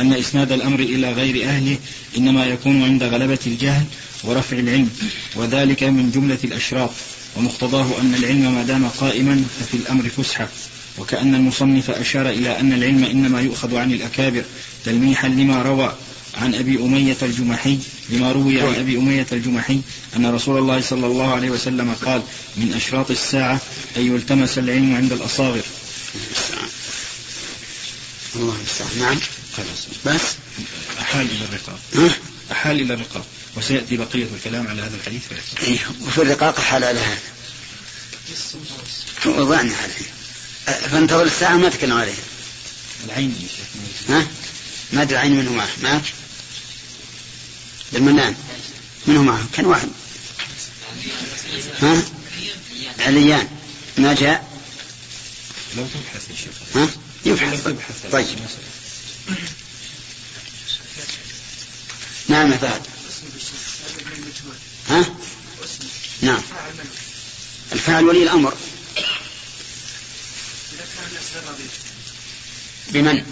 أن إسناد الأمر إلى غير أهله إنما يكون عند غلبة الجهل ورفع العلم وذلك من جملة الأشراط ومقتضاه أن العلم ما دام قائما ففي الأمر فسحة. وكأن المصنف أشار إلى أن العلم إنما يؤخذ عن الأكابر تلميحا لما روى عن أبي أمية الجمحي لما روي عن أبي أمية الجمحي أن رسول الله صلى الله عليه وسلم قال من أشراط الساعة أن يلتمس العلم عند الأصاغر. الله المستعان نعم. خلاص. بس. أحال إلى الرقاب أحال إلى الرقاب وسيأتي بقية الكلام على هذا الحديث إيه. وفي الرقاق حال على هذا. وضعنا عليه فانتظر الساعة ما تكلم عليه. العين ها؟ ما أدري العين منه معه معك المنان منه معه كان واحد. ها؟ عليان. ما جاء؟ لو تبحث يا شيخ. ها؟ يبحث طيب. نعم يا فهد. ها؟ نعم. الفاعل ولي الأمر. بمن؟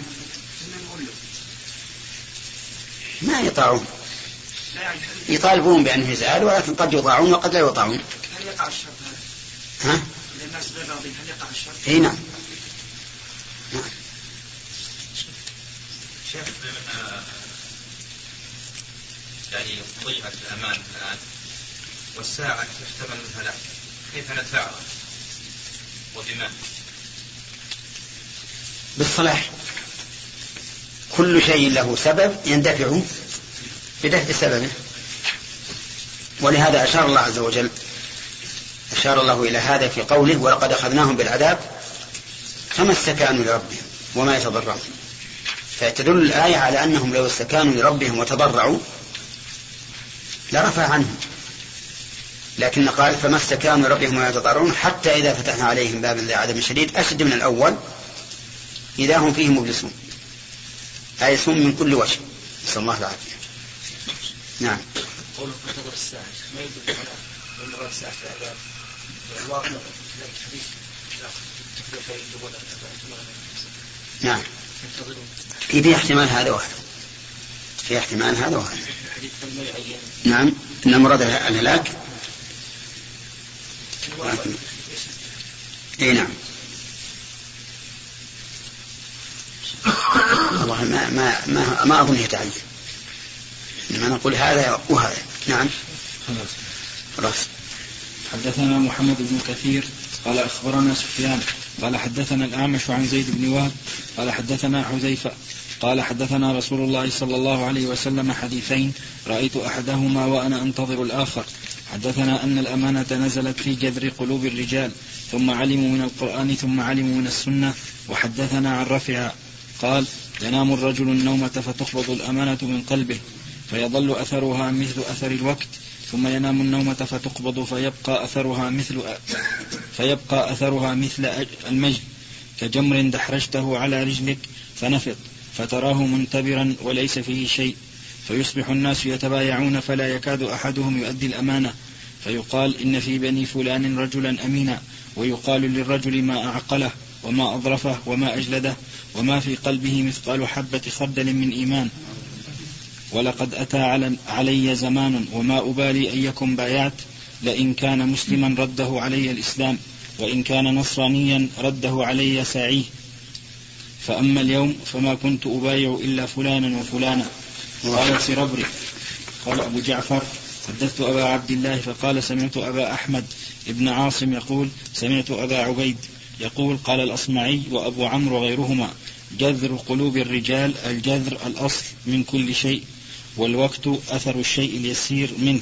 ما يطاعون. يطالبون بأنه يزال ولكن قد يطاعون وقد لا يطاعون. هل يقع الشر ها؟ هل يقع الشر؟ إي نعم. شيخ يعني ضيعت الأمان الآن والساعة تحتمل الهلاك كيف ندفعها وبما؟ بالصلاح. كل شيء له سبب يندفع بدفع سببه. ولهذا أشار الله عز وجل أشار الله إلى هذا في قوله ولقد أخذناهم بالعذاب فما استكانوا لربهم وما يتضرعون. فتدل الآية على أنهم لو استكانوا لربهم وتضرعوا لرفع عنهم. لكن قال فما استكانوا لربهم وما يتضرعون حتى إذا فتحنا عليهم بابا ذي عذاب شديد أشد من الأول إذا هم فيه مبلسون. آيسون من كل وجه. نسأل الله العافية. نعم. قول انتظر الساعة ما يدل على انتظار الساعة في العذاب الواقع نعم. في في احتمال هذا واحد. في احتمال هذا واحد. نعم. إن المراد الهلاك. إي نعم. والله ما ما ما, ما أظن يتعين إنما نقول هذا وهذا. نعم. خلاص. خلاص. حدثنا محمد بن كثير. قال أخبرنا سفيان قال حدثنا الأعمش عن زيد بن وهب قال حدثنا حذيفة قال حدثنا رسول الله صلى الله عليه وسلم حديثين رأيت أحدهما وأنا أنتظر الآخر. حدثنا أن الأمانة نزلت في جذر قلوب الرجال ثم علموا من القرآن ثم علموا من السنة وحدثنا عن رفع قال ينام الرجل النومة فتقبض الأمانة من قلبه فيظل أثرها مثل أثر الوقت. ثم ينام النومة فتقبض فيبقى أثرها مثل فيبقى أثرها مثل المجد كجمر دحرجته على رجلك فنفض فتراه منتبرا وليس فيه شيء. فيصبح الناس يتبايعون فلا يكاد أحدهم يؤدي الأمانة. فيقال إن في بني فلان رجلا أمينا ويقال للرجل ما أعقله وما أظرفه وما أجلده وما في قلبه مثقال حبة خردل من إيمان. ولقد أتى علي زمان وما أبالي أن يكن بايعت لئن كان مسلما رده علي الإسلام وإن كان نصرانيا رده علي ساعيه. فأما اليوم فما كنت أبايع إلا فلانا وفلانا. قال سربري قال أبو جعفر حدثت أبا عبد الله فقال سمعت أبا أحمد ابن عاصم يقول سمعت أبا عبيد يقول قال الأصمعي وأبو عمرو وغيرهما جذر قلوب الرجال الجذر الأصل من كل شيء. والوقت أثر الشيء اليسير منه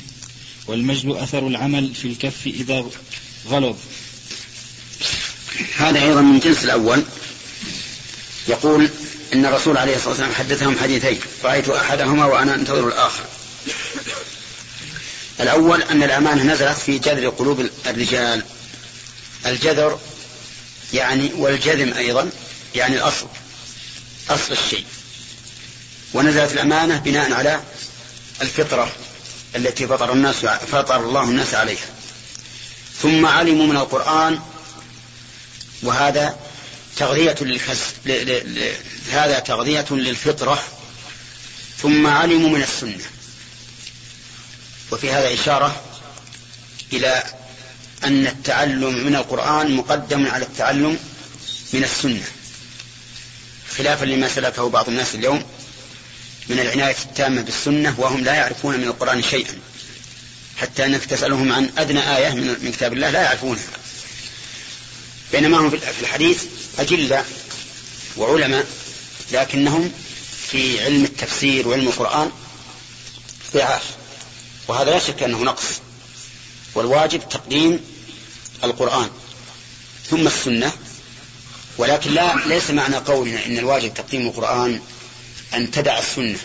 والمجد أثر العمل في الكف إذا غلظ. هذا أيضا من جنس الأول. يقول إن الرسول عليه الصلاة والسلام حدثهم حديثين رأيت أحدهما وأنا أنتظر الآخر. الأول أن الأمانة نزلت في جذر قلوب الرجال. الجذر يعني والجذم أيضا يعني الأصل أصل الشيء. ونزلت الأمانة بناء على الفطرة التي فطر الناس فطر الله الناس عليها. ثم علموا من القرآن وهذا تغذية للكسب هذا تغذية للفطرة. ثم علموا من السنة. وفي هذا إشارة إلى أن التعلم من القرآن مقدم على التعلم من السنة. خلافا لما سلكه بعض الناس اليوم من العناية التامة بالسنة وهم لا يعرفون من القرآن شيئا. حتى أنك تسألهم عن أدنى آية من كتاب الله لا يعرفونها. بينما هم في الحديث أجلة وعلماء لكنهم في علم التفسير وعلم القرآن ضعاف. وهذا لا شك أنه نقص. والواجب تقديم القرآن ثم السنة. ولكن لا ليس معنى قولنا إن الواجب تقديم القرآن أن تدع السنة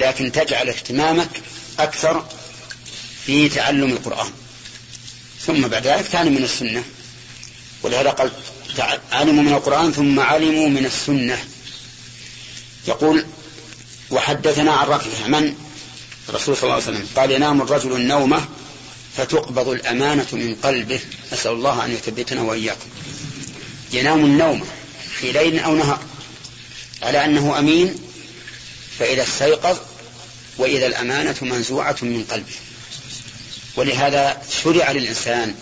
لكن تجعل اهتمامك أكثر في تعلم القرآن. ثم بعد ذلك ثاني من السنة. ولهذا قال علموا من القرآن ثم علموا من السنة. يقول وحدثنا عن رفعه من؟ الرسول صلى الله عليه وسلم. قال ينام الرجل النومة فتقبض الأمانة من قلبه. أسأل الله أن يثبتنا وإياكم. ينام النوم في ليل أو نهار. على أنه أمين فإذا استيقظ وإذا الأمانة منزوعة من قلبه. ولهذا شرع للإنسان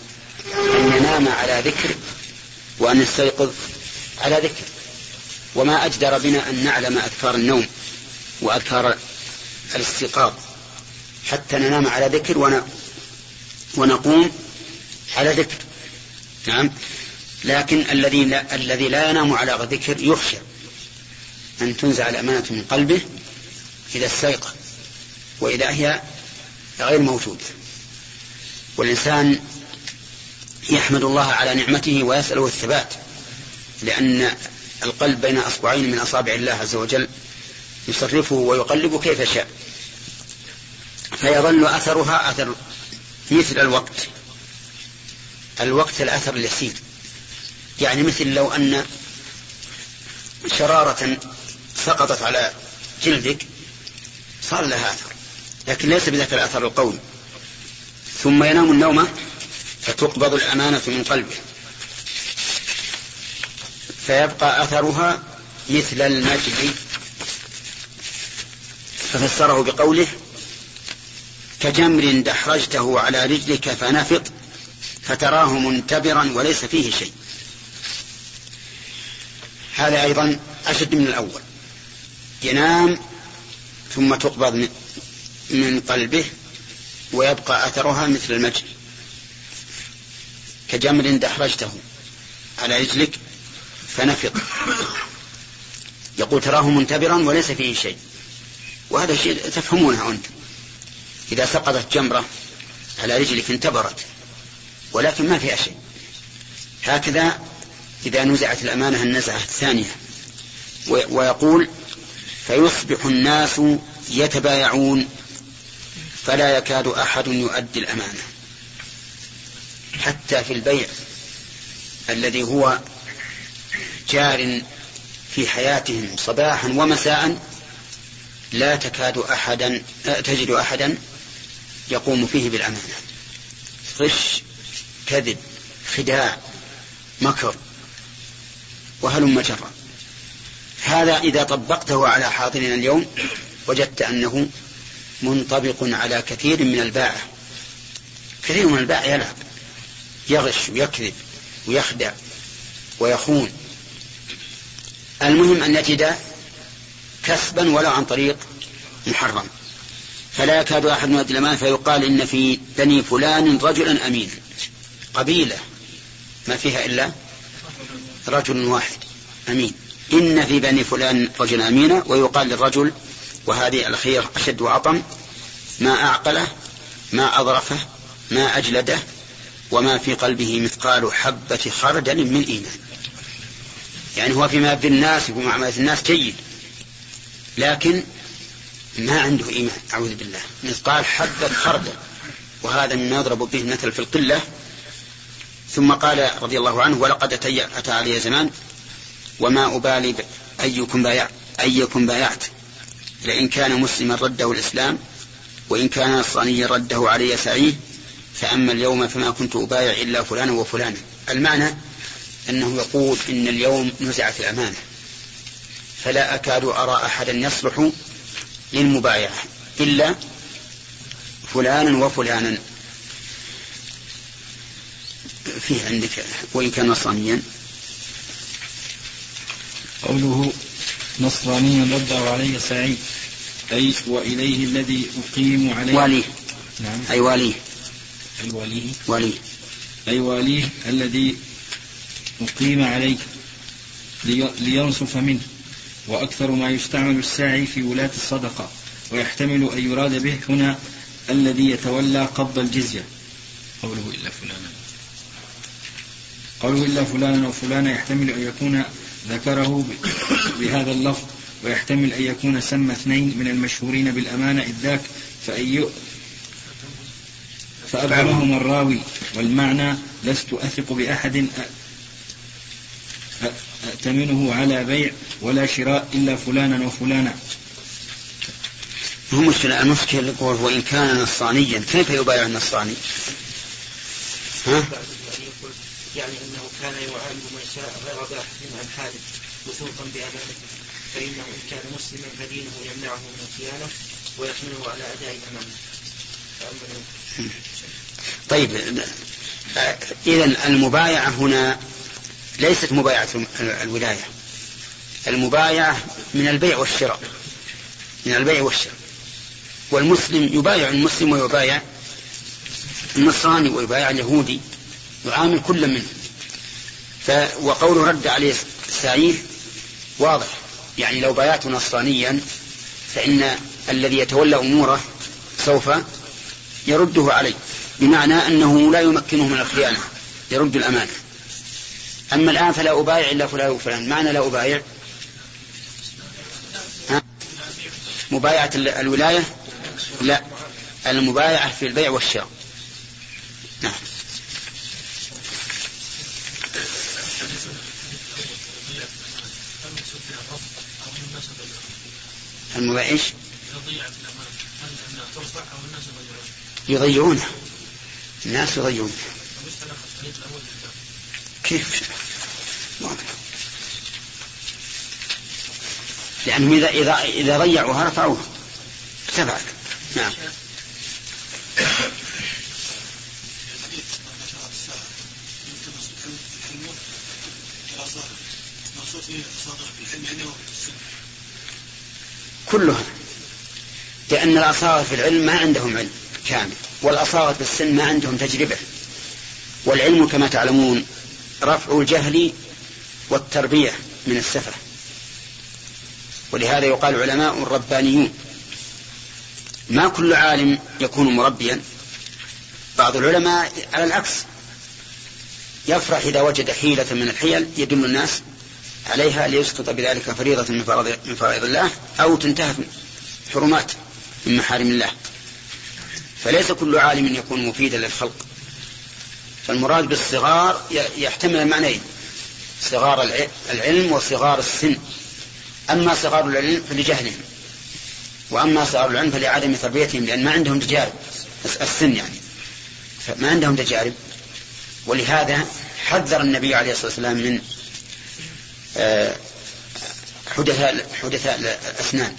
أن ينام على ذكر وأن يستيقظ على ذكر. وما أجدر بنا أن نعلم أذكار النوم وأذكار الاستيقاظ. حتى ننام على ذكر ونقوم على ذكر. نعم. لكن الذي لا, الذي لا ينام على ذكر يخشى. أن تنزع الأمانة من قلبه إذا استيقظ وإذا هي غير موجودة والإنسان يحمد الله على نعمته ويسأله الثبات لأن القلب بين أصبعين من أصابع الله عز وجل يصرفه ويقلب كيف شاء. فيظل أثرها أثر مثل الوقت الوقت الأثر اليسير. يعني مثل لو أن شرارة سقطت على جلدك صار لها أثر لكن ليس بذاك الأثر القوي. ثم ينام النوم فتقبض الأمانة من قلبه. فيبقى أثرها مثل المجد. ففسره بقوله كجمر دحرجته على رجلك فنفط فتراه منتبرا وليس فيه شيء. هذا أيضا أشد من الأول. ينام ثم تقبض من قلبه ويبقى أثرها مثل المجد كجمر دحرجته على رجلك فنفض يقول تراه منتبرا وليس فيه شيء. وهذا شيء تفهمونه أنتم. إذا سقطت جمرة على رجلك انتبرت ولكن ما فيها شيء. هكذا إذا نزعت الأمانة النزعة الثانية. ويقول فيصبح الناس يتبايعون فلا يكاد أحد يؤدي الأمانة حتى في البيع الذي هو جار في حياتهم صباحا ومساء لا تكاد أحدا تجد أحدا يقوم فيه بالأمانة. غش كذب خداع مكر وهلم جرا هذا إذا طبقته على حاضرنا اليوم وجدت أنه منطبق على كثير من الباعة. كثير من الباعة يلعب يغش ويكذب ويخدع ويخون. المهم أن يجد كسبا ولو عن طريق محرم. فلا يكاد أحد يؤدي الأمانة فيقال إن في بني فلان رجلا أمين. قبيلة ما فيها إلا رجل واحد أمين. إن في بني فلان رجلا أمينا ويقال للرجل وهذه الأخير أشد وأطم ما أعقله ما أظرفه ما أجلده وما في قلبه مثقال حبة خردل من إيمان. يعني هو فيما في الناس وفي معاملة الناس جيد لكن ما عنده إيمان أعوذ بالله مثقال حبة خردل. وهذا مما يضرب به المثل في القلة. ثم قال رضي الله عنه ولقد أتى علي زمان وما أبالي أيكم بايع أيكم بايعت. لئن كان مسلما رده الإسلام وإن كان نصرانيا رده علي سعيه فأما اليوم فما كنت أبايع إلا فلانا وفلانا. المعنى أنه يقول إن اليوم نزعت الأمانة. فلا أكاد أرى أحدا يصلح للمبايعة إلا فلانا وفلانا. فيه عندك وإن كان نصرانيا قوله نصرانيا رد علي سعيد. أي وإليه الذي أقيم عليه. واليه نعم. أي واليه أي واليه واليه أي واليه الذي أقيم عليه. لي- لينصف منه. وأكثر ما يستعمل الساعي في ولاة الصدقة. ويحتمل أن يراد به هنا الذي يتولى قبض الجزية. قوله إلا فلانا. قوله إلا فلانا وفلانا يحتمل أن يكون ذكره بهذا اللفظ ويحتمل أن يكون سمى اثنين من المشهورين بالأمانة إذ ذاك فأي فأبهمهم الراوي والمعنى لست أثق بأحد أأتمنه على بيع ولا شراء إلا فلانا وفلانا هو مشكلة المشكلة يقول وإن كان نصرانيا كيف يبايع النصراني؟ ها؟ يعني كان يعامل من شاء غير باحث عن حاله وثوقا بأمانته فإنه إن كان مسلما فدينه يمنعه من الخيانة ويحمله على الأمانة. فأما طيب إذا المبايعة هنا ليست مبايعة ال- الولاية. المبايعة من البيع والشراء. من البيع والشراء. والمسلم يبايع المسلم ويبايع النصراني ويبايع اليهودي يعامل كل منهم. ف رد عليه سعيد واضح. يعني لو بايعت نصرانيا فإن الذي يتولى أموره سوف يرده عليه بمعنى أنه لا يمكنه من الخيانة يرد الأمانة. أما الآن فلا أبايع إلا فلان وفلان. معنى لا أبايع؟ مبايعة ال- الولاية؟ لا. المبايعة في البيع والشراء نعم المبايع إيش؟ يضيعونه الناس يضيعونه كيف؟ لأنهم إذا إذا إذا ضيعوها رفعوها. ارتفعت نعم. كلها لأن الأصاغة في العلم ما عندهم علم كامل والأصاغة في السن ما عندهم تجربة. والعلم كما تعلمون رفع الجهل والتربية من السفة ولهذا يقال علماء ربانيون. ما كل عالم يكون مربيا. بعض العلماء على العكس يفرح إذا وجد حيلة من الحيل يدل الناس عليها ليسقط بذلك فريضة من فرائض من فرائض الله أو تنتهك حرمات من محارم الله. فليس كل عالم يكون مفيدا للخلق. فالمراد بالصغار يحتمل المعنيين. صغار الع- العلم وصغار السن. أما صغار العلم فلجهلهم. وأما صغار العلم فلعدم تربيتهم لأن ما عندهم تجارب. الس- السن يعني. فما عندهم تجارب. ولهذا حذر النبي عليه الصلاة والسلام من حدثاء حدثاء الأسنان.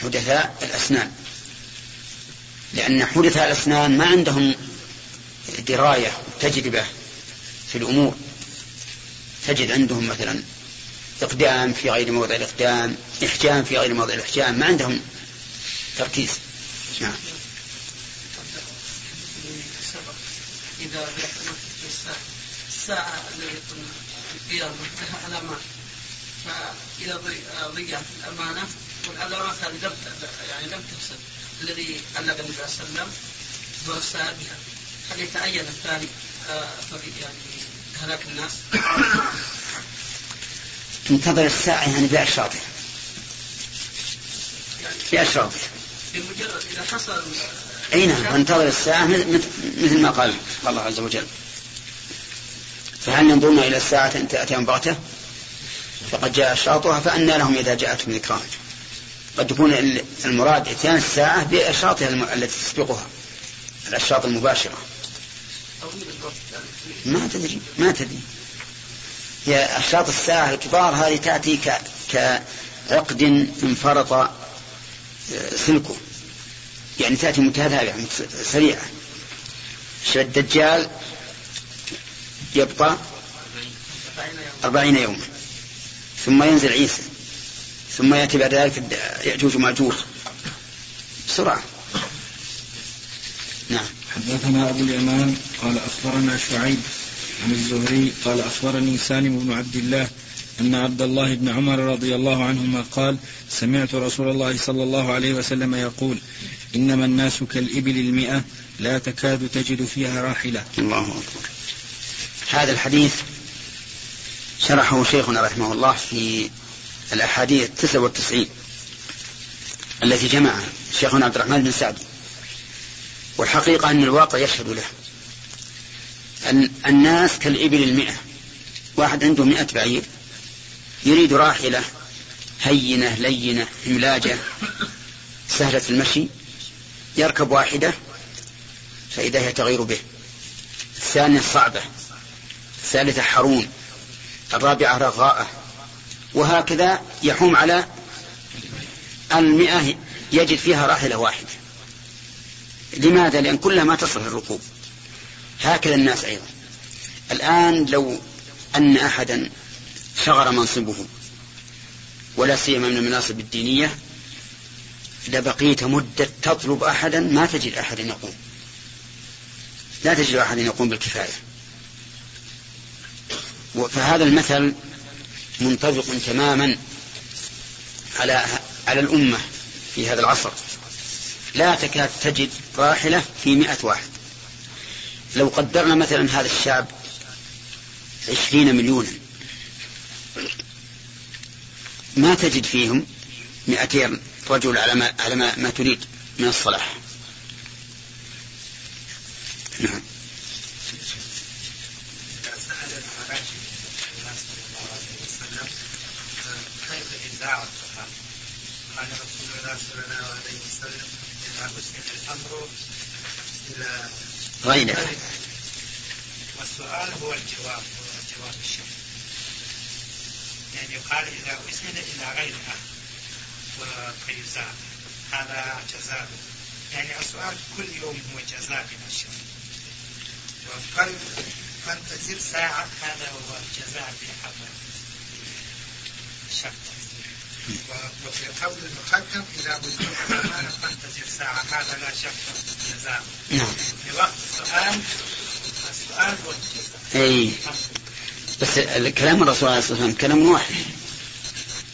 حدثاء الأسنان. لأن حدثاء الأسنان ما عندهم دراية تجربة في الأمور. تجد عندهم مثلا إقدام في غير موضع الإقدام إحجام في غير موضع الإحجام ما عندهم تركيز. نعم. إذا الساعة التي لها علامات فإذا ضي- ضيعت الأمانة والعلامات هذه لم يعني لم تفسد الذي علق النبي صلى الله عليه وسلم الساعة بها. هل يتعين الثاني؟ آه، يعني هلاك الناس؟ تنتظر الساعة يعني بأشراطها يعني بأشراطها بمجرد إذا حصل أي نعم تنتظر الساعة مثل مثل ما قال الله عز وجل. فهل ينظرون إلى الساعة أن تأتيهم بغتة فقد جاء أشراطها فأنى لهم إذا جاءتهم ذكراهم قد يكون ال- المراد إتيان الساعة بأشراطها الم- التي تسبقها الأشراط المباشرة. يعني ما تدري ما تدري. هي أشراط الساعة الكبار هذه تأتي. كعقد انفرط سلكه. يعني تأتي متتابعة سريعة. الدجال يبقى أربعين يوما. ثم ينزل عيسى ثم يأتي بعد ذلك يأجوج ومأجوج. بسرعة. نعم. حدثنا أبو اليمان قال أخبرنا شعيب عن الزهري قال أخبرني سالم بن عبد الله أن عبد الله بن عمر رضي الله عنهما قال سمعت رسول الله صلى الله عليه وسلم يقول إنما الناس كالإبل المئة لا تكاد تجد فيها راحلة. الله أكبر. هذا الحديث شرحه شيخنا رحمه الله في الأحاديث 99 التي جمعها شيخنا عبد الرحمن بن سعدي والحقيقة أن الواقع يشهد له أن الناس كالإبل المئة واحد عنده مئة بعير يريد راحلة هينة لينة هملاجة سهلة المشي يركب واحدة فإذا هي تغير به. الثانية صعبة الثالثة حرون. الرابعة رغاءة وهكذا يحوم على المئة يجد فيها راحلة واحدة لماذا؟ لأن كلها ما تصلح الركوب. هكذا الناس أيضا. الآن لو أن أحدا شغر منصبه ولا سيما من المناصب الدينية لبقيت مدة تطلب أحدا ما تجد أحدا يقوم. لا تجد أحدا يقوم بالكفاية. فهذا المثل منطبق تماما على على الأمة في هذا العصر. لا تكاد تجد راحلة في مئة واحد. لو قدرنا مثلا هذا الشعب عشرين مليونا ما تجد فيهم مئتين رجل على ما, على ما, ما تريد من الصلاح. نعم قال رسول الله صلى الله عليه وسلم إذا أسند الأمر إلى غيره والسؤال هو الجواب هو جواب الشرط يعني يقال إذا أسند إلى غير أهل فيزال هذا جزاء. يعني السؤال كل يوم هو جزاء من الشرط وقل فانتظر ساعة هذا هو الجزاء في حق الشرط وفي قول المقدم إذا بلغت الأمانة فانتظر ساعة هذا لا شك جزاء نعم. في وقت السؤال السؤال والجزاء أي. بس كلام الرسول عليه الصلاة والسلام كلام واحد.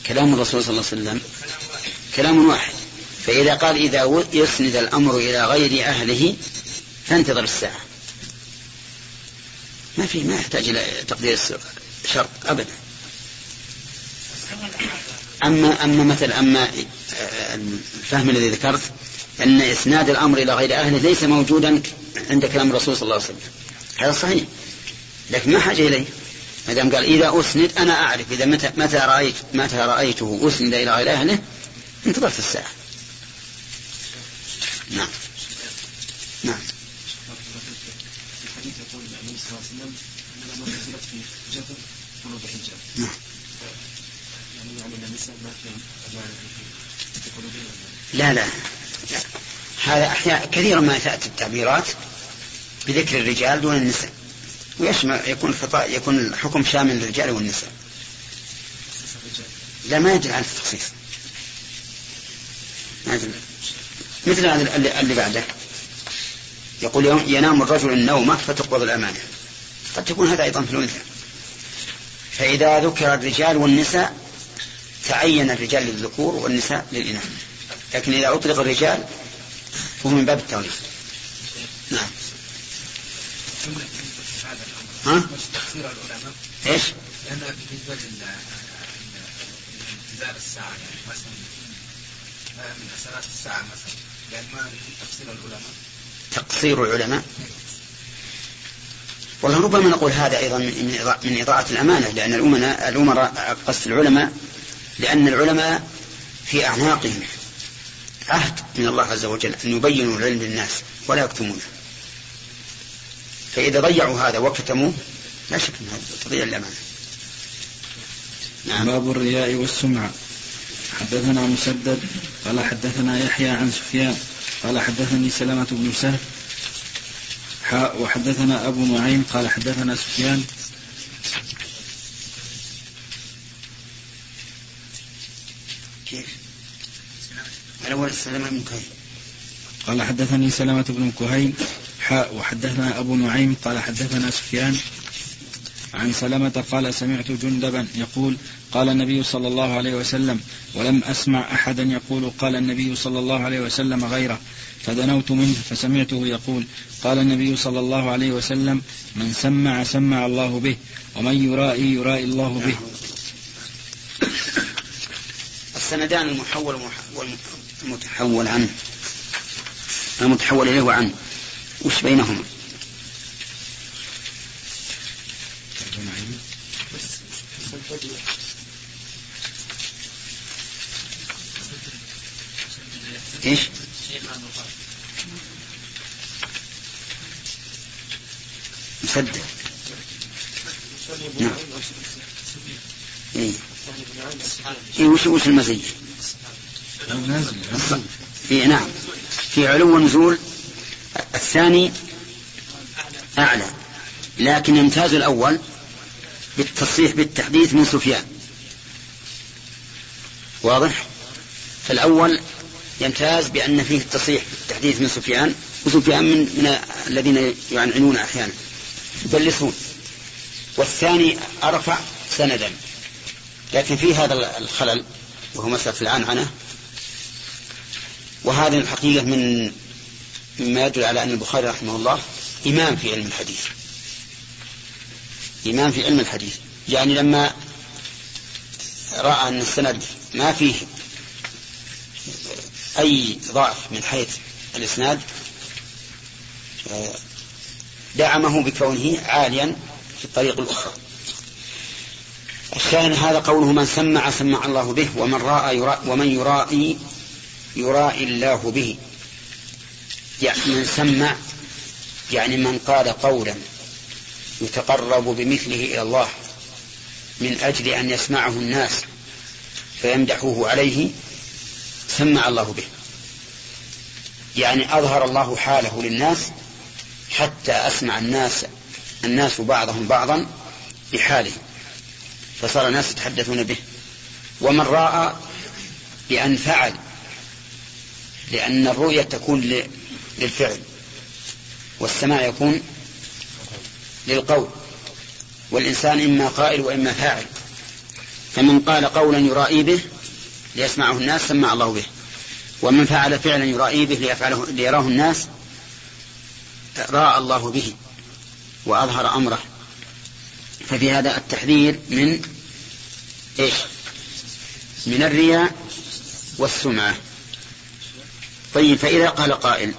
كلام الرسول صلى الله عليه وسلم كلام واحد. فإذا قال إذا يسند الأمر إلى غير أهله فانتظر الساعة. ما في ما يحتاج إلى تقدير الشرط أبدا. أما أما مثلا أما آه، الفهم الذي ذكرت أن إسناد الأمر إلى غير أهله ليس موجودا عند كلام الرسول صلى الله عليه وسلم. هذا صحيح. لكن ما حاجة إليه؟ ما دام قال إذا أسند أنا أعرف إذا متى متى رأيت متى رأيته أسند إلى غير أهله انتظرت الساعة. نعم. نعم. الحديث يقول النبي صلى الله عليه وسلم انما نزلت في جبل نعم. لا لا. هذا أحيانا كثيرا ما تأتي التعبيرات بذكر الرجال دون النساء. ويشمل يكون الخطأ يكون الحكم شامل للرجال والنساء. لا ما يدل على التخصيص. ما مثل هذا اللي بعده. يقول ينام الرجل النومة فتقبض الأمانة. قد تكون هذا أيضا في الأنثى. فإذا ذكر الرجال والنساء تعين الرجال للذكور والنساء للإناث لكن إذا أطلق الرجال فهو من باب التوليد نعم ها؟ تقصير العلماء إيش؟ لأن بالنسبة لانتظار الساعة يعني مثلا من أسرات الساعة مثلا لأن ما تقصير العلماء تقصير العلماء والله ربما نقول هذا أيضا من إضاعة الأمانة لأن الأمراء قصد العلماء لأن العلماء في أعناقهم عهد من الله عز وجل أن يبينوا العلم للناس ولا يكتمونه. فإذا ضيعوا هذا وكتموه لا شك أن تضيع الأمانة. نعم. باب الرياء والسمعة حدثنا مسدد قال حدثنا يحيى عن سفيان قال حدثني سلامة بن سهل وحدثنا أبو نعيم قال حدثنا سفيان كيف؟ الأول سلامة بن كهيل قال حدثني سلامة بن كهيل حاء وحدثنا أبو نعيم قال حدثنا سفيان. عن سلمة قال سمعت جندبا يقول قال النبي صلى الله عليه وسلم ولم أسمع أحدا يقول قال النبي صلى الله عليه وسلم غيره. فدنوت منه فسمعته يقول قال النبي صلى الله عليه وسلم من سمع سمع الله به ومن يرائي يرائي الله به. السندان المحول والمتحول عنه. المتحول إليه وعنه وش بينهما؟ إيش؟ مسدد. نعم. اي إيه وش وش المزيج؟ في نعم في علو ونزول الثاني أعلى لكن يمتاز الأول بالتصريح بالتحديث من سفيان. واضح؟ فالأول يمتاز بأن فيه التصريح بالتحديث من سفيان وسفيان من, من الذين يعنعنون أحيانا. يدلسون والثاني أرفع سندا لكن في هذا الخلل وهو مسألة العنعنة وهذه الحقيقة من مما يدل على أن البخاري رحمه الله إمام في علم الحديث. إمام في علم الحديث. يعني لما رأى أن السند ما فيه أي ضعف من حيث الإسناد دعمه بكونه عاليا في الطريق الأخرى. الشاهد هذا قوله من سمع سمع الله به ومن رأى يرا ومن يرائي يرائي الله به. يعني من سمع يعني من قال قولا يتقرب بمثله إلى الله من أجل أن يسمعه الناس فيمدحوه عليه سمع الله به. يعني أظهر الله حاله للناس حتى أسمع الناس الناس بعضهم بعضا بحاله. فصار الناس يتحدثون به. ومن رأى بأن فعل لأن الرؤية تكون للفعل والسماع يكون للقول والإنسان إما قائل وإما فاعل فمن قال قولا يرائي به ليسمعه الناس سمع الله به ومن فعل فعلا يرائي به ليفعله ليراه الناس رأى الله به وأظهر أمره ففي هذا التحذير من إيش؟ من الرياء والسمعة. طيب فإذا قال قائل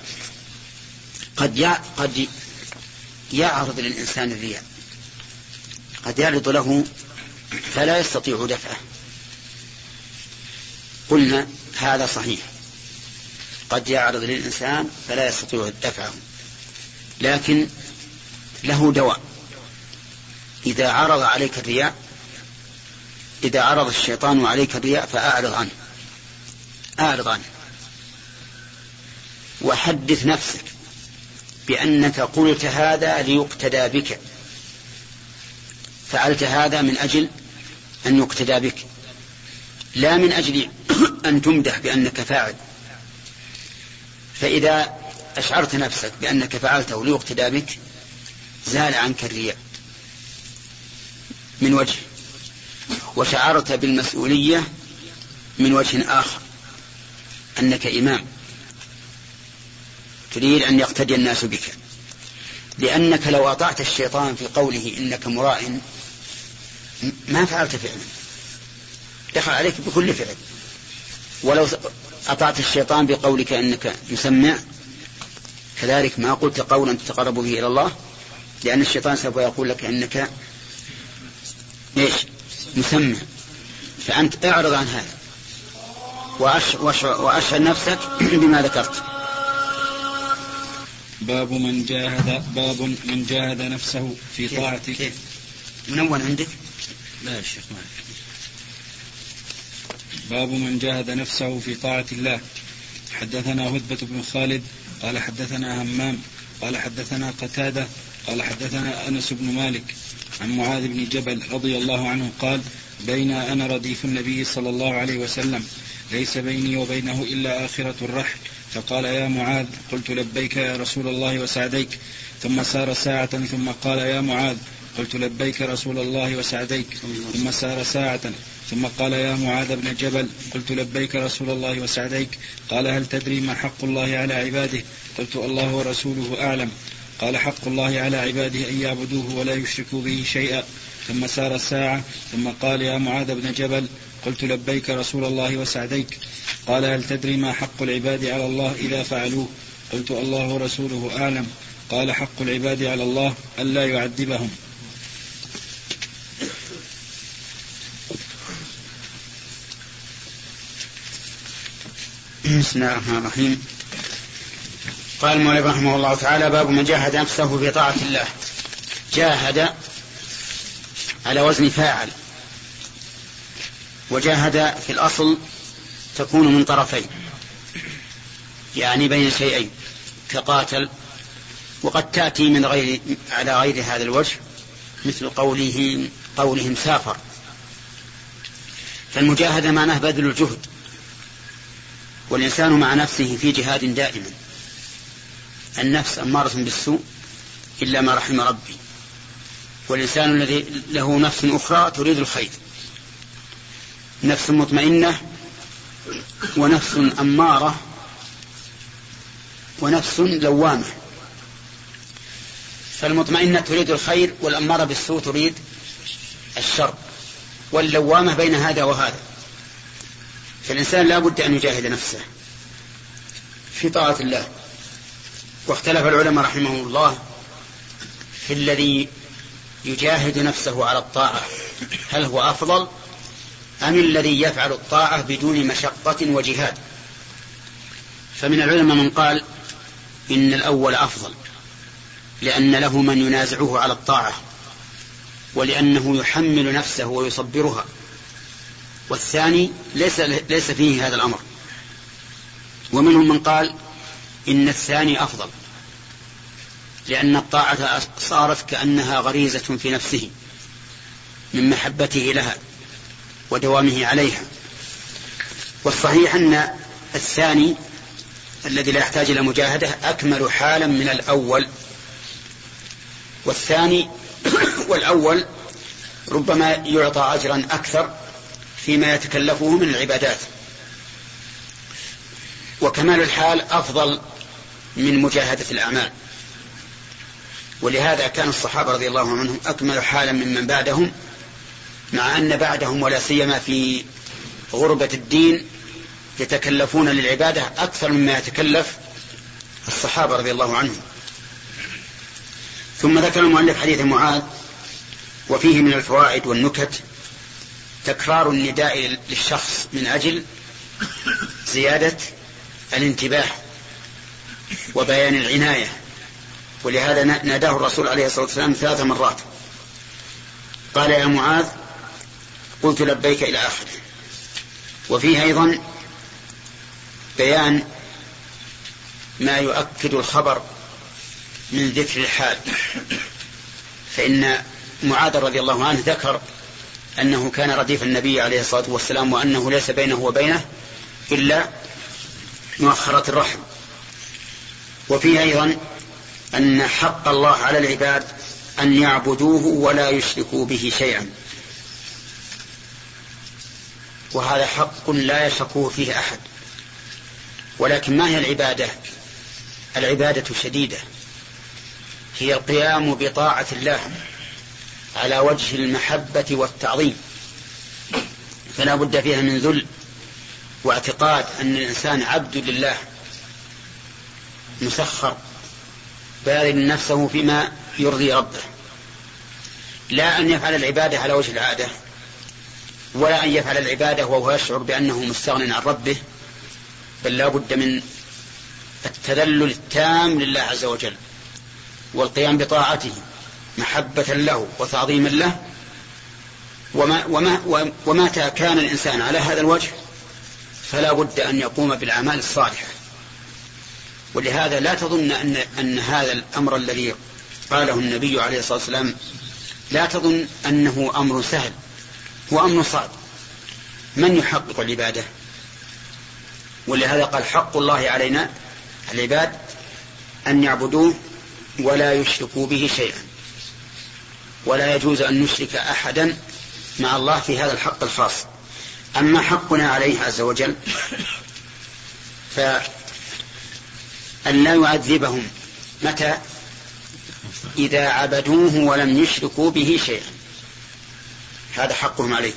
قد قد يعرض للإنسان الرياء. قد يعرض له فلا يستطيع دفعه. قلنا هذا صحيح. قد يعرض للإنسان فلا يستطيع دفعه. لكن له دواء. إذا عرض عليك الرياء إذا عرض الشيطان عليك الرياء فأعرض عنه. أعرض عنه. وحدث نفسك. بأنك قلت هذا ليقتدى بك. فعلت هذا من أجل أن يقتدى بك. لا من أجل أن تمدح بأنك فاعل. فإذا أشعرت نفسك بأنك فعلته ليقتدى بك زال عنك الرياء من وجه وشعرت بالمسؤولية من وجه آخر أنك إمام. تريد أن يقتدي الناس بك. لأنك لو أطعت الشيطان في قوله إنك مراء ما فعلت فعلا. دخل عليك بكل فعل. ولو أطعت الشيطان بقولك إنك مسمع كذلك ما قلت قولا تتقرب به إلى الله لأن الشيطان سوف يقول لك إنك إيش؟ مسمع. فأنت أعرض عن هذا. وأشعر نفسك بما ذكرت. باب من جاهد باب من جاهد نفسه في طاعة كيف؟ منون عندك؟ لا يا شيخ ما باب من جاهد نفسه في طاعة الله. حدثنا هدبة بن خالد قال حدثنا همام قال حدثنا قتادة قال حدثنا أنس بن مالك. عن معاذ بن جبل رضي الله عنه قال بين أنا رديف النبي صلى الله عليه وسلم ليس بيني وبينه إلا آخرة الرحل. فقال يا معاذ قلت لبيك يا رسول الله وسعديك. ثم سار ساعة ثم قال يا معاذ قلت لبيك رسول الله وسعديك. ثم سار ساعة ثم قال يا معاذ بن جبل قلت لبيك رسول الله وسعديك. قال هل تدري ما حق الله على عباده؟ قلت الله ورسوله أعلم. قال حق الله على عباده أن يعبدوه ولا يشركوا به شيئا. ثم سار الساعة ثم قال يا معاذ بن جبل قلت لبيك رسول الله وسعديك. قال هل تدري ما حق العباد على الله إذا فعلوه؟ قلت الله ورسوله أعلم. قال حق العباد على الله ألا يعذبهم. بسم الله الرحمن الرحيم. قال المؤلف رحمه الله تعالى باب من جاهد نفسه في طاعة الله. جاهد على وزن فاعل. وجاهد في الأصل تكون من طرفين يعني بين شيئين كقاتل وقد تأتي من غير على غير هذا الوجه مثل قوله قولهم سافر. فالمجاهدة معناه بذل الجهد والإنسان مع نفسه في جهاد دائما النفس أمارة بالسوء إلا ما رحم ربي والإنسان الذي له نفس أخرى تريد الخير. نفس مطمئنة ونفس أمارة ونفس لوامة فالمطمئنة تريد الخير والأمارة بالسوء تريد الشر. واللوامة بين هذا وهذا. فالإنسان لا بد أن يجاهد نفسه في طاعة الله. واختلف العلماء رحمهم الله في الذي يجاهد نفسه على الطاعة. هل هو أفضل أم الذي يفعل الطاعة بدون مشقة وجهاد؟ فمن العلماء من قال إن الأول أفضل لأن له من ينازعه على الطاعة ولأنه يحمل نفسه ويصبرها. والثاني ليس ليس فيه هذا الأمر. ومنهم من قال إن الثاني أفضل لأن الطاعة صارت كأنها غريزة في نفسه من محبته لها. ودوامه عليها. والصحيح أن الثاني الذي لا يحتاج إلى مجاهدة أكمل حالا من الأول. والثاني والأول ربما يعطى أجرا أكثر فيما يتكلفه من العبادات. وكمال الحال أفضل من مجاهدة الأعمال. ولهذا كان الصحابة رضي الله عنهم أكمل حالا ممن بعدهم مع أن بعدهم ولا سيما في غربة الدين يتكلفون للعبادة أكثر مما يتكلف الصحابة رضي الله عنهم. ثم ذكر المؤلف حديث معاذ وفيه من الفوائد والنكت تكرار النداء للشخص من أجل زيادة الانتباه وبيان العناية. ولهذا ناداه الرسول عليه الصلاة والسلام ثلاث مرات. قال يا معاذ قلت لبيك إلى آخره. وفيه أيضا بيان ما يؤكد الخبر من ذكر الحال. فإن معاذ رضي الله عنه ذكر أنه كان رديف النبي عليه الصلاة والسلام وأنه ليس بينه وبينه إلا مؤخرة الرحم. وفيه أيضا أن حق الله على العباد أن يعبدوه ولا يشركوا به شيئا. وهذا حق لا يشركه فيه أحد. ولكن ما هي العبادة؟ العبادة شديدة. هي القيام بطاعة الله على وجه المحبة والتعظيم. فلا بد فيها من ذل واعتقاد أن الإنسان عبد لله. مسخر. باذل نفسه فيما يرضي ربه. لا أن يفعل العبادة على وجه العادة. ولا أن يفعل العبادة وهو يشعر بأنه مستغن عن ربه بل لا بد من التذلل التام لله عز وجل والقيام بطاعته محبة له وتعظيما له. وما وما ومتى كان الإنسان على هذا الوجه فلا بد أن يقوم بالأعمال الصالحة. ولهذا لا تظن أن, أن هذا الأمر الذي قاله النبي عليه الصلاة والسلام لا تظن أنه أمر سهل. هو أمر صعب من يحقق العبادة؟ ولهذا قال حق الله علينا العباد أن يعبدوه ولا يشركوا به شيئا. ولا يجوز أن نشرك أحدا مع الله في هذا الحق الخاص. أما حقنا عليه عز وجل فأن لا يعذبهم. متى؟ إذا عبدوه ولم يشركوا به شيئا. هذا حقهم عليه.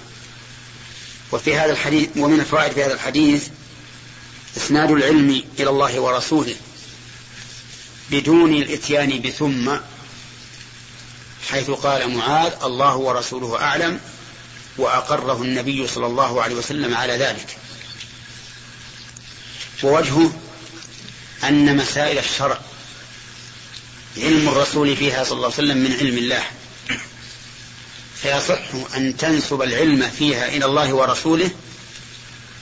وفي هذا الحديث ومن الفوائد في هذا الحديث إسناد العلم إلى الله ورسوله بدون الإتيان بثم حيث قال معاذ الله ورسوله أعلم وأقره النبي صلى الله عليه وسلم على ذلك ووجهه أن مسائل الشرع علم الرسول فيها صلى الله عليه وسلم من علم الله. فيصح أن تنسب العلم فيها إلى الله ورسوله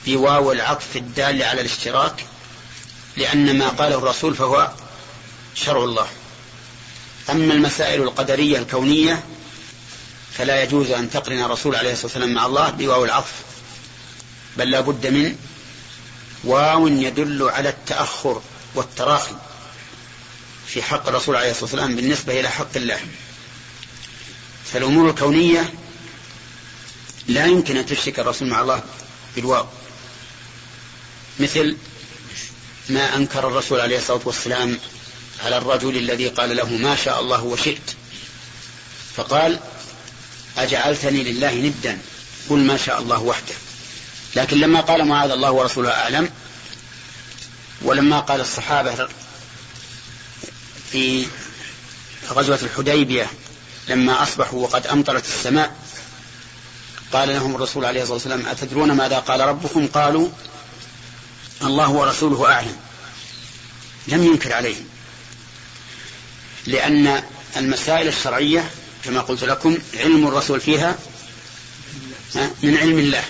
بواو العطف الدال على الاشتراك لأن ما قاله الرسول فهو شرع الله. أما المسائل القدرية الكونية فلا يجوز أن تقرن الرسول عليه الصلاة والسلام مع الله بواو العطف بل لا بد من واو يدل على التأخر والتراخي في حق الرسول عليه الصلاة والسلام بالنسبة إلى حق الله. فالأمور الكونية لا يمكن أن تشرك الرسول مع الله بالواو. مثل ما أنكر الرسول عليه الصلاة والسلام على الرجل الذي قال له ما شاء الله وشئت فقال أجعلتني لله ندا قل ما شاء الله وحده. لكن لما قال معاذ الله ورسوله أعلم ولما قال الصحابة في غزوة الحديبية لما أصبحوا وقد أمطرت السماء قال لهم الرسول عليه الصلاة والسلام أتدرون ماذا قال ربكم؟ قالوا الله ورسوله أعلم. لم ينكر عليهم. لأن المسائل الشرعية كما قلت لكم علم الرسول فيها من علم الله.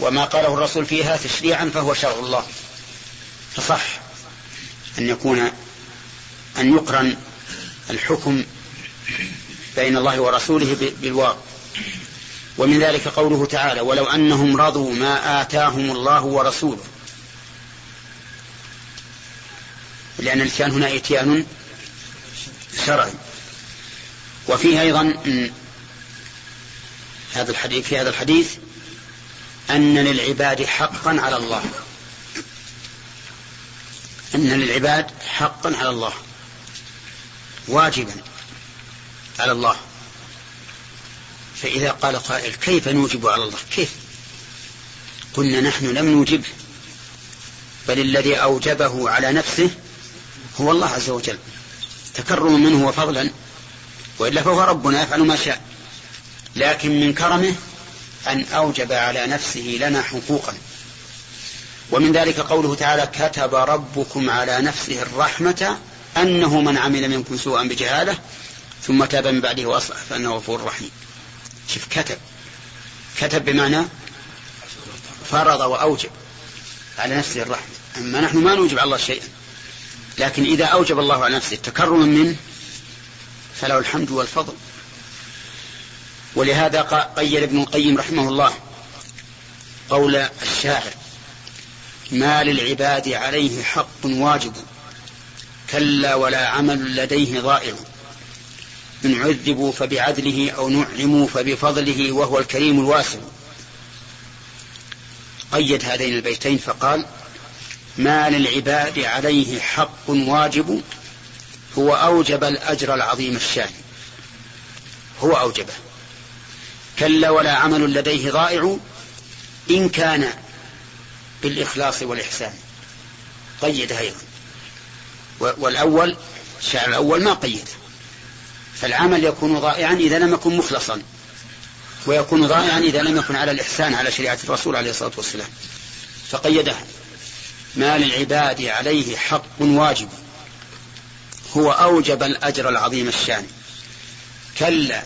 وما قاله الرسول فيها تشريعا فهو شرع الله. فصح أن يكون أن يقرن الحكم بين الله ورسوله بالواو ومن ذلك قوله تعالى ولو أنهم رضوا ما آتاهم الله ورسوله لأن الإتيان هنا إتيان شرعي. وفيه أيضا هذا الحديث في هذا الحديث أن للعباد حقا على الله. أن للعباد حقا على الله. واجبا. على الله. فإذا قال قائل كيف نوجب على الله؟ كيف؟ قلنا نحن لم نوجبه بل الذي أوجبه على نفسه هو الله عز وجل. تكرما منه وفضلا وإلا فهو ربنا يفعل ما شاء. لكن من كرمه أن أوجب على نفسه لنا حقوقا. ومن ذلك قوله تعالى كتب ربكم على نفسه الرحمة أنه من عمل منكم سوءا بجهالة ثم تاب من بعده وأصلح فأنه غفور رحيم. شوف كتب. كتب بمعنى فرض وأوجب على نفسه الرحمة أما نحن ما نوجب على الله شيئا. لكن إذا أوجب الله على نفسه تكرما منه فله الحمد والفضل. ولهذا قيل ابن القيم رحمه الله قول الشاعر ما للعباد عليه حق واجب كلا ولا عمل لديه ضائع. إن عذبوا فبعدله أو نعموا فبفضله وهو الكريم الواسع قيد هذين البيتين فقال ما للعباد عليه حق واجب هو أوجب الأجر العظيم الشان. هو أوجبه كلا ولا عمل لديه ضائع إن كان بالإخلاص والإحسان. قيدها أيضا. والأول الشعر الأول ما قيد. فالعمل يكون ضائعا إذا لم يكن مخلصا ويكون ضائعا إذا لم يكن على الإحسان على شريعة الرسول عليه الصلاة والسلام. فقيدها ما للعباد عليه حق واجب هو أوجب الأجر العظيم الشان. كلا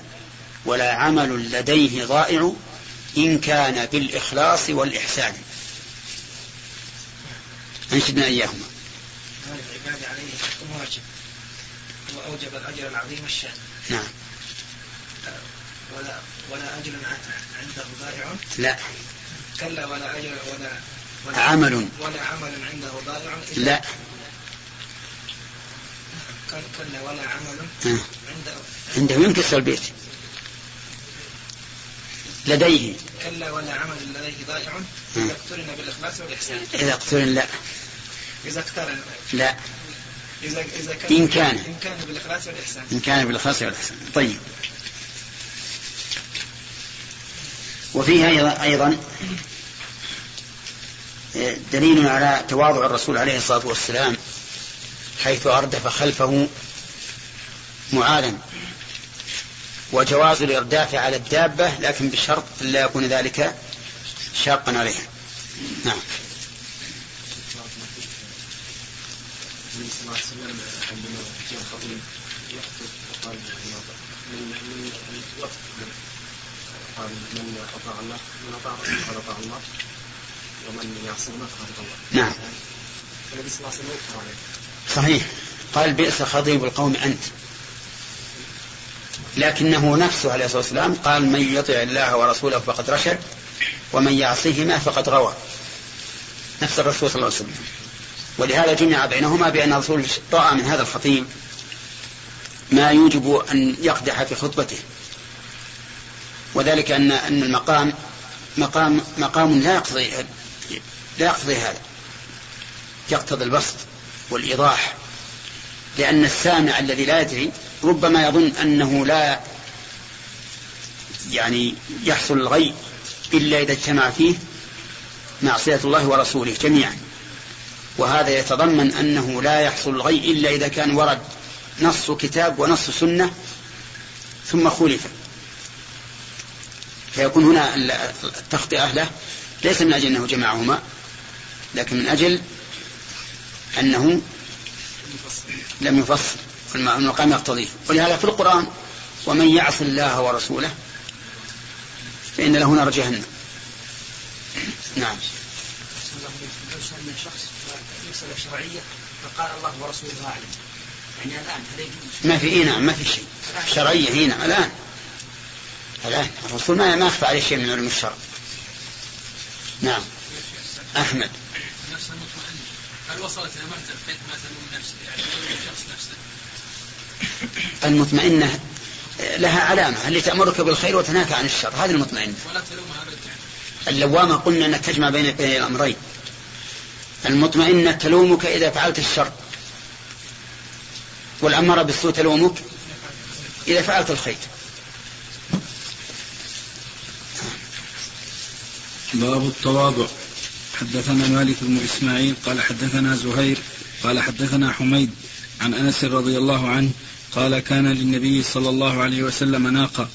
ولا عمل لديه ضائع إن كان بالإخلاص والإحسان. أنشدنا إياهما. مال العباد عليه حق واجب وأوجب الأجر العظيم الشان نعم. ولا ولا أجر عنده ضائع؟ لا. كلا ولا أجر ولا ولا عمل. ولا عمل عنده ضائع؟ لا. كلا ولا عمل آه. عنده عنده ينكسر البيت. لديه. كلا ولا عمل لديه ضائع؟ آه. إذا اقترن بالإخلاص والإحسان. إذا اقترن لا. إذا اقترن. لا. إذا إذا كان إن كان. إن كان بالإخلاص والإحسان. إن كان بالخاص والإحسان. طيب. وفيه أيضا, أيضا دليل على تواضع الرسول عليه الصلاة والسلام حيث أردف خلفه معاذا. وجواز الإرداف على الدابة لكن بشرط لا يكون ذلك شاقا عليها. نعم النبي صلى الله عليه وسلم عندما جاء الخطيب يخطب وقال من من قال من اطاع الله من اطاع الله ومن فقد الله نعم. صلى الله عليه وسلم عليه صحيح. قال بئس خطيب القوم أنت. لكنه نفسه عليه الصلاة والسلام قال من يطع الله ورسوله فقد رشد ومن يعصيهما فقد غوى. نفس الرسول صلى الله عليه وسلم. ولهذا جمع بينهما بأن الرسول رأى من هذا الخطيب ما يوجب أن يقدح في خطبته. وذلك أن أن المقام مقام مقام لا يقتضي لا يقتضي هذا. يقتضي البسط والإيضاح. لأن السامع الذي لا يدري ربما يظن أنه لا يعني يحصل الغي إلا إذا اجتمع فيه معصية الله ورسوله جميعا. وهذا يتضمن أنه لا يحصل الغي إلا إذا كان ورد نص كتاب ونص سنة ثم خولف فيكون هنا التخطئة له ليس من أجل أنه جمعهما لكن من أجل أنه لم يفصل المقام يقتضيه. ولهذا في القرآن ومن يعص الله ورسوله فإن له نار جهنم. نعم. مسألة شرعية فقال الله ورسوله أعلم. يعني الآن هل يجوز؟ ما في إيه نعم ما في شيء. شرعية هنا نعم الآن. الآن. الرسول ما ما يخفى عليه شيء من علم الشرع. نعم. أحمد. نفس المطمئن هل وصلت إلى مرتبة حيث ما تلوم نفسه؟ يعني الشخص نفسه. المطمئنة لها علامة. اللي تأمرك بالخير وتنهاك عن الشر. هذه المطمئنة. ولا تلومها اللوامة قلنا أنك تجمع بين بين الأمرين. المطمئنة تلومك إذا فعلت الشر. والأمارة بالسوء تلومك إذا فعلت الخير. باب التواضع. حدثنا مالك بن إسماعيل قال حدثنا زهير قال حدثنا حميد عن أنس رضي الله عنه قال كان للنبي صلى الله عليه وسلم ناقة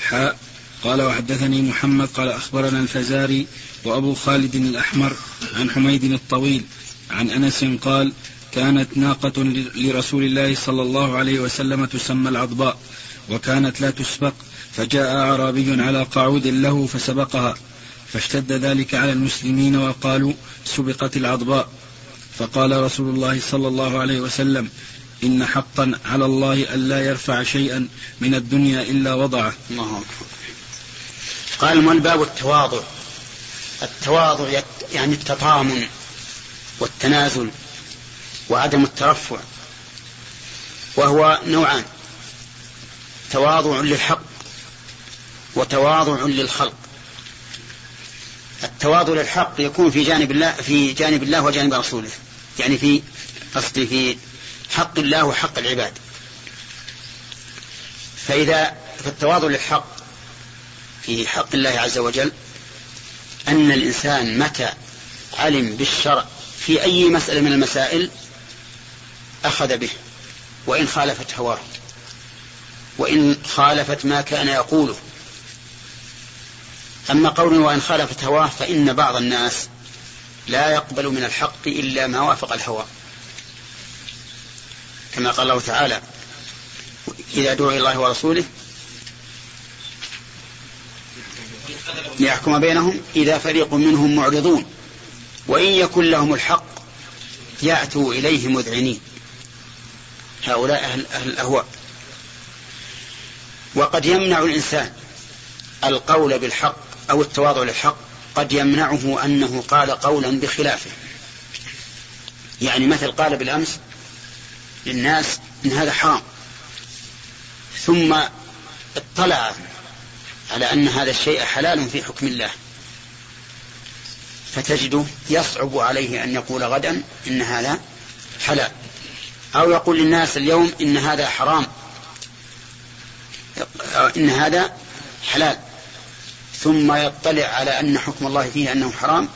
حاء قال وحدثني محمد قال أخبرنا الفزاري وأبو خالد الأحمر عن حميد الطويل عن أنس قال كانت ناقة لرسول الله صلى الله عليه وسلم تسمى العضباء وكانت لا تسبق فجاء أعرابي على قعود له فسبقها فاشتد ذلك على المسلمين وقالوا سبقت العضباء. فقال رسول الله صلى الله عليه وسلم إن حقا على الله ألا يرفع شيئا من الدنيا إلا وضعه. الله أكبر. قال باب التواضع؟ التواضع يعني التطامن والتنازل وعدم الترفع وهو نوعان تواضع للحق وتواضع للخلق. التواضع للحق يكون في جانب الله في جانب الله وجانب رسوله يعني في قصدي في حق الله وحق العباد. فإذا فالتواضع للحق في حق الله عز وجل أن الإنسان متى علم بالشرع في أي مسألة من المسائل أخذ به وإن خالفت هواه وإن خالفت ما كان يقوله. أما قوله وإن خالفت هواه فإن بعض الناس لا يقبل من الحق إلا ما وافق الهوى. كما قال الله تعالى إذا دعوا إلى الله ورسوله ليحكم بينهم إذا فريق منهم معرضون. وإن يكن لهم الحق يأتوا إليه مذعنين. هؤلاء أهل, أهل الأهواء. وقد يمنع الإنسان القول بالحق أو التواضع للحق. قد يمنعه أنه قال قولا بخلافه. يعني مثل قال بالأمس للناس إن هذا حرام. ثم اطلع على أن هذا الشيء حلال في حكم الله. فتجده يصعب عليه أن يقول غدا إن هذا حلال. أو يقول للناس اليوم إن هذا حرام. إن هذا حلال. ثم يطلع على أن حكم الله فيه أنه حرام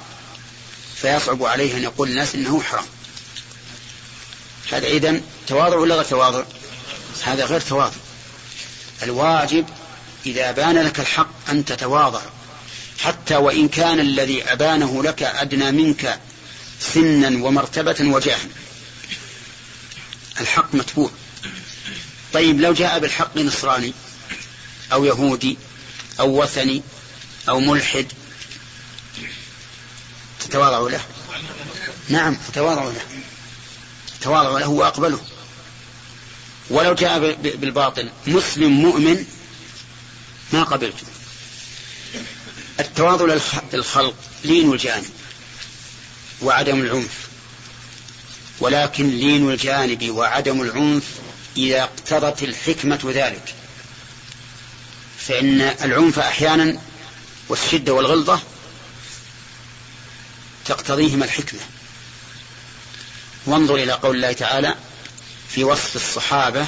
فيصعب عليه أن يقول للناس إنه حرام. هذا إذن تواضع ولا غير تواضع؟ هذا غير تواضع. الواجب إذا بان لك الحق أن تتواضع حتى وإن كان الذي أبانه لك أدنى منك سنا ومرتبة وجاها الحق متبوع. طيب لو جاء بالحق نصراني أو يهودي أو وثني أو ملحد تتواضع له؟ نعم تتواضع له. تواضع له وأقبله. ولو جاء بالباطل مسلم مؤمن ما قبلته التواضع للخلق لين الجانب وعدم العنف. ولكن لين الجانب وعدم العنف إذا اقتضت الحكمة ذلك. فإن العنف أحيانا والشدة والغلظة تقتضيهما الحكمة. وانظر إلى قول الله تعالى في وصف الصحابة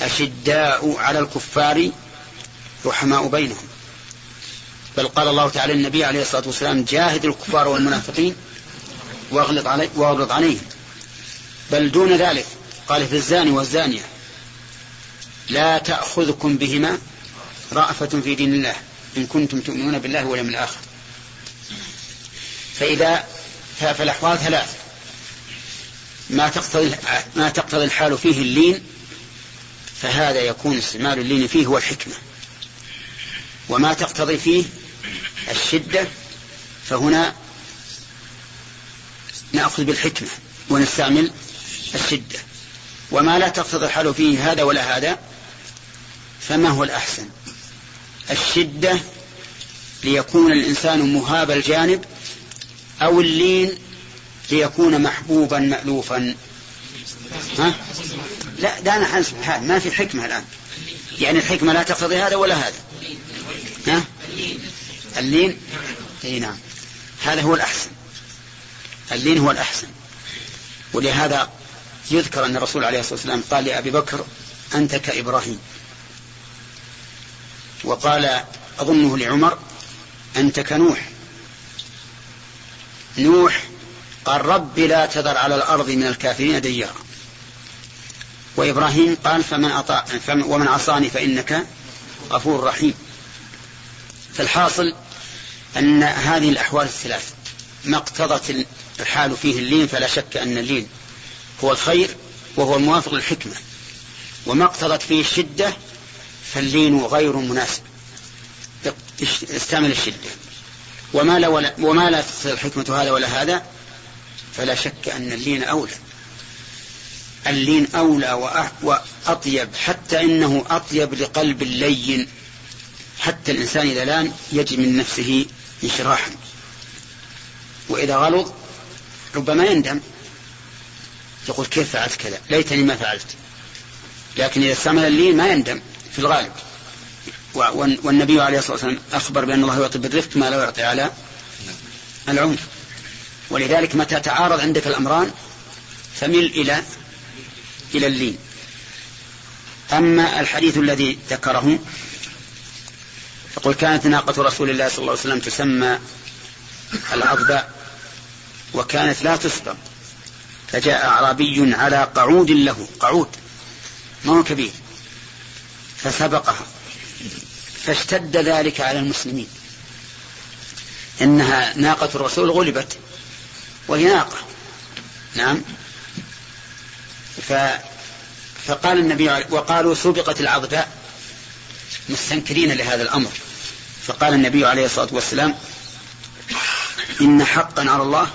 أشداء على الكفار رحماء بينهم. بل قال الله تعالى النبي عليه الصلاة والسلام جاهد الكفار والمنافقين واغلظ علي واغلظ عليهم. بل دون ذلك قال في الزاني والزانية لا تأخذكم بهما رأفة في دين الله إن كنتم تؤمنون بالله واليوم الآخر. فإذا فالأحوال ثلاث. ما تقتضي ما تقتضي الحال فيه اللين فهذا يكون استعمال اللين فيه هو الحكمة وما تقتضي فيه الشدة فهنا نأخذ بالحكمة ونستعمل الشدة وما لا تقتضي الحال فيه هذا ولا هذا فما هو الأحسن الشدة ليكون الإنسان مهاب الجانب أو اللين ليكون محبوبا مألوفا ها؟ لا حسب حال ما في حكمة الآن يعني الحكمة لا تقتضي هذا ولا هذا؟ اللين إي نعم. هذا هو الأحسن. اللين هو الأحسن. ولهذا يذكر أن الرسول عليه الصلاة والسلام قال لأبي بكر أنت كإبراهيم. وقال أظنه لعمر أنت كنوح. نوح قال رب لا تذر على الأرض من الكافرين ديارا. وإبراهيم قال فمن أطاع ومن عصاني فإنك غفور رحيم. فالحاصل أن هذه الأحوال الثلاث ما اقتضت الحال فيه اللين فلا شك أن اللين هو الخير وهو الموافق للحكمة. وما اقتضت فيه الشدة فاللين غير مناسب. استعمل الشدة. وما لا, ولا وما لا تقتضي الحكمة هذا ولا هذا فلا شك أن اللين أولى. اللين أولى وأطيب حتى إنه أطيب لقلب اللين. حتى الإنسان إذا لأن يجد من نفسه انشراحا وإذا غلظ ربما يندم. يقول كيف فعلت كذا؟ ليتني ما فعلت. لكن إذا استعمل اللين ما يندم في الغالب. والنبي عليه الصلاة والسلام أخبر بأن الله يعطي بالرفق ما لا يعطي على العنف. ولذلك متى تعارض عندك الأمران فمل إلى إلى اللين. أما الحديث الذي ذكره يقول كانت ناقة رسول الله صلى الله عليه وسلم تسمى العضباء وكانت لا تسبق فجاء أعرابي على قعود له قعود ما هو كبير فسبقها فاشتد ذلك على المسلمين. إنها ناقة الرسول غلبت وهي ناقة نعم. ف فقال النبي وقالوا سبقت العضباء مستنكرين لهذا الأمر. فقال النبي عليه الصلاة والسلام إن حقا على الله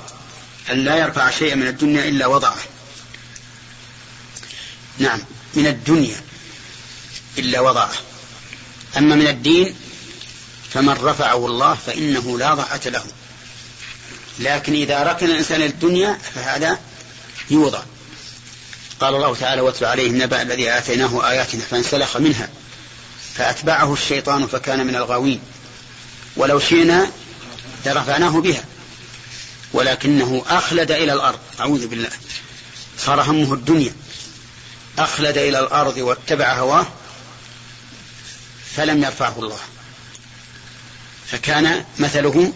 أن لا يرفع شيئا من الدنيا إلا وضعه. نعم من الدنيا إلا وضعه. أما من الدين فمن رفعه الله فإنه لا ضعة له. لكن إذا ركن الإنسان الدنيا فهذا يوضع. قال الله تعالى واتل عليه النبأ الذي آتيناه آياتنا فانسلخ منها فأتبعه الشيطان فكان من الغاوين. ولو شئنا لرفعناه بها. ولكنه أخلد إلى الأرض. أعوذ بالله. صار همه الدنيا. أخلد إلى الأرض واتبع هواه فلم يرفعه الله. فكان مثله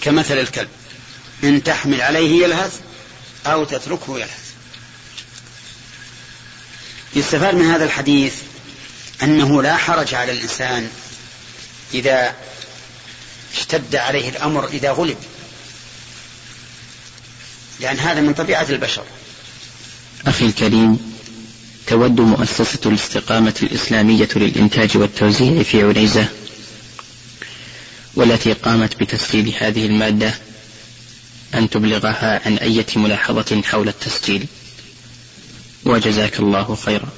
كمثل الكلب. إن تحمل عليه يلهث أو تتركه يلهث. يستفاد من هذا الحديث أنه لا حرج على الإنسان إذا اشتد عليه الأمر إذا غلب. لأن هذا من طبيعة البشر. أخي الكريم تود مؤسسة الاستقامة الإسلامية للإنتاج والتوزيع في عنيزة والتي قامت بتسجيل هذه المادة أن تبلغها عن أية ملاحظة حول التسجيل. وجزاك الله خيرا.